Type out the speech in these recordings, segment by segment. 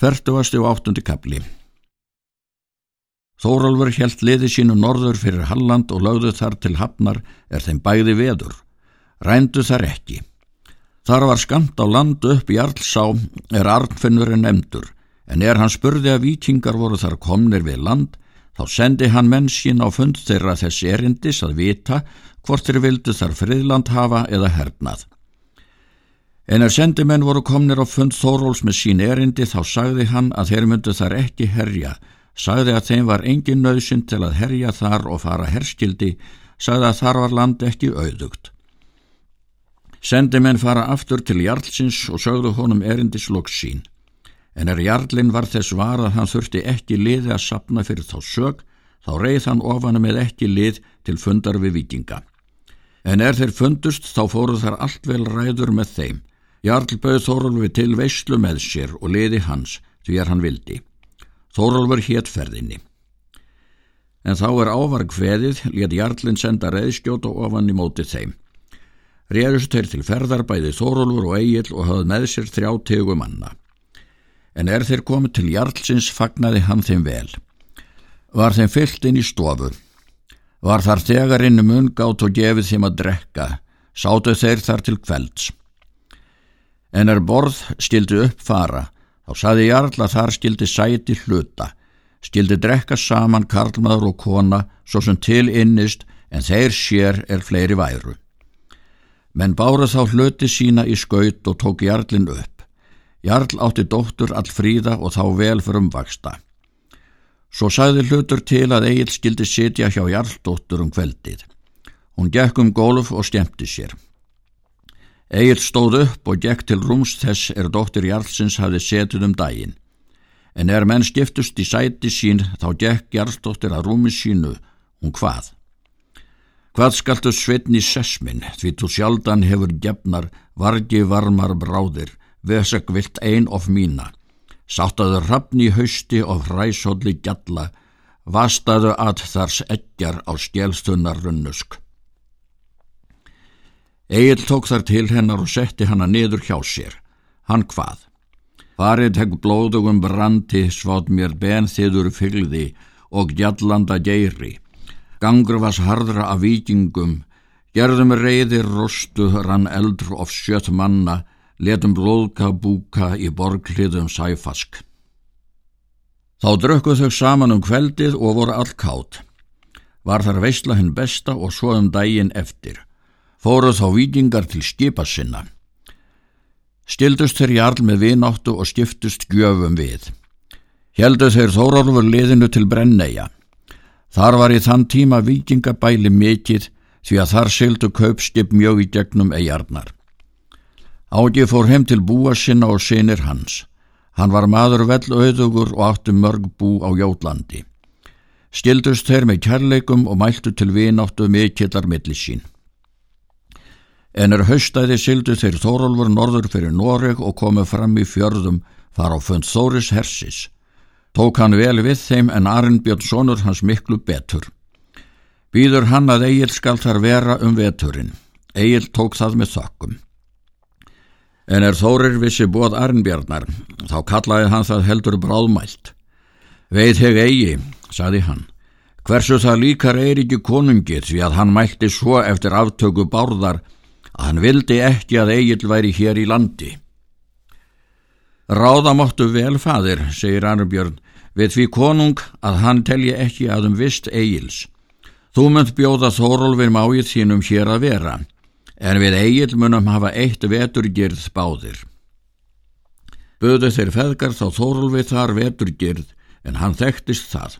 Fertugasti og áttundi kapli Þórólfur helt liði sínu norður fyrir Halland og lögðu þar til hafnar er þeim bæði veður. Rændu þar ekki. Þar var skamt á land upp í Arlsá er Arnfinnurinn emdur, en er hann spurði að vikingar voru þar komnir við land, þá sendi hann menn sín á fund þeirra þess erindis að vita hvort þeir vildu þar friðland hafa eða hernað. En er sendimenn voru komnir á fund Þóróls með sín erindi þá sagði hann að þeir myndu þar ekki herja, sagði að þeim var engin nöðsinn til að herja þar og fara herskildi, sagði að þar var land ekki auðugt. Sendimenn fara aftur til Jarlsins og sögðu honum erindislokk sín, en er Jarlin var þess var að hann þurfti ekki liði að sapna fyrir þá sög, þá reið hann ofana með ekki lið til fundar við vikinga. En er þeir fundust þá fóru þar allt vel ræður með þeim, Jarl bauð Þórólfi til veyslu með sér og liði hans því er hann vildi. Þórólfur hétt ferðinni. En þá er ávarg feðið, let Jarlinn senda reyðskjóta ofan í móti þeim. Réðust þeir til ferðar bæði Þórólfur og Egil og hafði með sér þrjá tegu manna. En er þeir komið til Jarlsins fagnaði hann þeim vel. Var þeim fyllt inn í stofu. Var þar þegar inn um ungátt og gefið þeim að drekka. Sátu þeir þar til kvelds en er borð skildi upp fara, þá saði Jarl að þar skildi sæti hluta, skildi drekka saman karlmaður og kona svo sem til innist en þeir sér er fleiri væru. Menn bára þá hluti sína í skaut og tók Jarlin upp. Jarl átti dóttur allfríða og þá vel fyrir umvaksta. Svo sagði hlutur til að Egil skildi sitja hjá Jarldóttur um kveldið. Hún gekk um gólf og stemti sér. Egil stóð upp og gekk til rúms þess er dóttir Jarlsins hafði setið um daginn. En er menn stiftust í sæti sín þá gekk Jarlsdóttir að rúmi sínu, hún hvað? Hvað skaltu sveitni sessminn, því þú sjaldan hefur gefnar, vargi varmar bráðir, vesek vilt ein of mína. Sáttaðu rafni hausti og hræsholli gjalla, vastaðu að þars eggjar á skjelstunnar runnusk. Egil tók þar til hennar og setti hanna niður hjá sér. Hann hvað? Farið hegg blóðugum brandi svátt mér ben þiður fylgði og gjallanda geiri. Gangur vas hardra af vikingum, gerðum reyðir rostu rann eldr of sjött manna, letum blóðka búka í borgliðum sæfask. Þá drökkuð þau saman um kveldið og voru all kátt. Var þar veistla hinn besta og svo um daginn eftir fóruð þá vikingar til skipa sinna. Stildust þeir jarl með vináttu og skiptust gjöfum við. Heldu þeir þórólfur liðinu til Brenneia. Þar var í þann tíma vikingabæli mikill því að þar syldu kaupskip mjög í gegnum eigarnar. Ági fór heim til búa sinna og sinir hans. Hann var maður vel auðugur og átti mörg bú á Jólandi. Stildust þeir með kærleikum og mæltu til vináttu mikillar millisín en er haustæði sildu þeir Þórólfur norður fyrir Noreg og komu fram í fjörðum þar á fund Þóris Hersis. Tók hann vel við þeim en Arnbjörn sonur hans miklu betur. Býður hann að Egil skal þar vera um veturinn. Egil tók það með þakkum. En er Þórir vissi bóð Arnbjörnar, þá kallaði hann það heldur bráðmælt. Veit heg eigi, saði hann, hversu það líkar Eiríki konungið því að hann mælti svo eftir aftöku bárðar að hann vildi ekki að Egil væri hér í landi. Ráðamáttu vel fadir, segir Arnbjörn, við því konung að hann telji ekki að um vist Egils. Þú munt bjóða Þórólfur máið þínum hér að vera, en við Egil munum hafa eitt veturgirð báðir. Böðu þeir feðgar þá Þórólfi þar veturgirð, en hann þekktist það.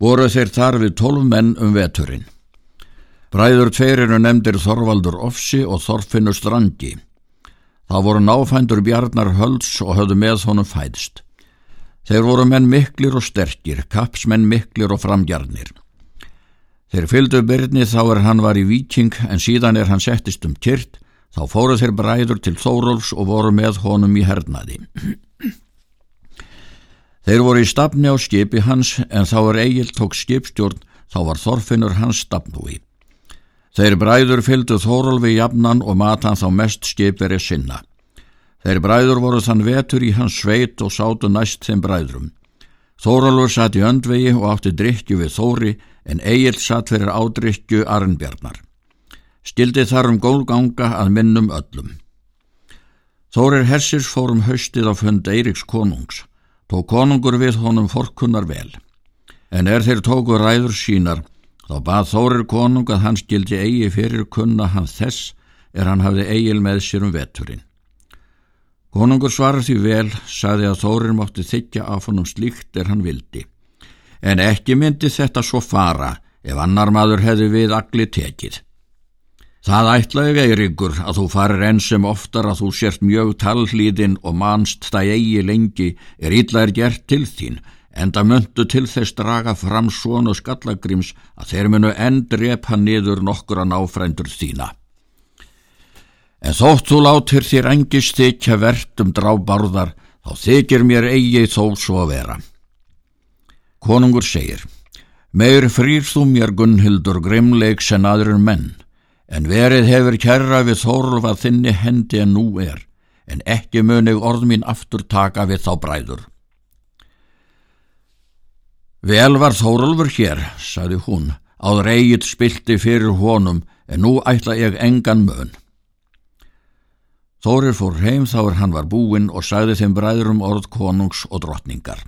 Voru þeir þar við tólf menn um veturinn. Bræður tveirinu nefndir Þorvaldur Offsi og Þorfinnur Strandi. Það voru náfændur Bjarnar Hölds og höfðu með honum fæðst. Þeir voru menn miklir og sterkir, kapsmenn miklir og framgjarnir. Þeir fylgdu byrni þá er hann var í viking en síðan er hann settist um kyrt, þá fóru þeir bræður til Þóróls og voru með honum í hernaði. Þeir voru í stafni á skipi hans en þá er Egil tók skipstjórn, þá var Þorfinnur hans stafnúi. Þeir bræður fylgdu Þórólfi jafnan og matan þá mest skipveri sinna. Þeir bræður voru þann vetur í hans sveit og sátu næst þeim bræðrum. Þóralfur satt í öndvegi og átti drikju við Þóri en Egil satt fyrir ádrikju Arnbjarnar. Stildi þar um gólganga að minnum öllum. Þórir Hersins fórum haustið á fund Eiriks konungs. Tó konungur við honum forkunnar vel. En er þeir tóku ræður sínar, þá bað Þórir konung að hann skildi eigi fyrir kunna hann þess er hann hafði Egil með sér um veturinn. Konungur svarar því vel, saði að Þórir mátti þykja af honum slíkt er hann vildi. En ekki myndi þetta svo fara ef annar maður hefði við agli tekið. Það ætlaði Eiríkur að þú farir enn sem oftar að þú sért mjög talhlýðin og manst það eigi lengi er illa er gert til þín, en það möndu til þess draga fram svonu skallagrims að þeir munu enn drepa niður nokkur að náfrændur þína. En þótt þú látir þér engist þykja vertum drábarðar, þá þykir mér eigi þó svo að vera. Konungur segir, meir frýr þú mér Gunnhildur grimleiks en aðrir menn, en verið hefur kærra við þórulfa þinni hendi en nú er, en ekki munið orð mín aftur taka við þá bræður. Vel var þórulfur hér, sagði hún, áður eigið spilti fyrir honum, en nú ætla ég engan mun. Þórir fór heim þá er hann var búinn og sagði þeim bræðurum orð konungs og drottningar.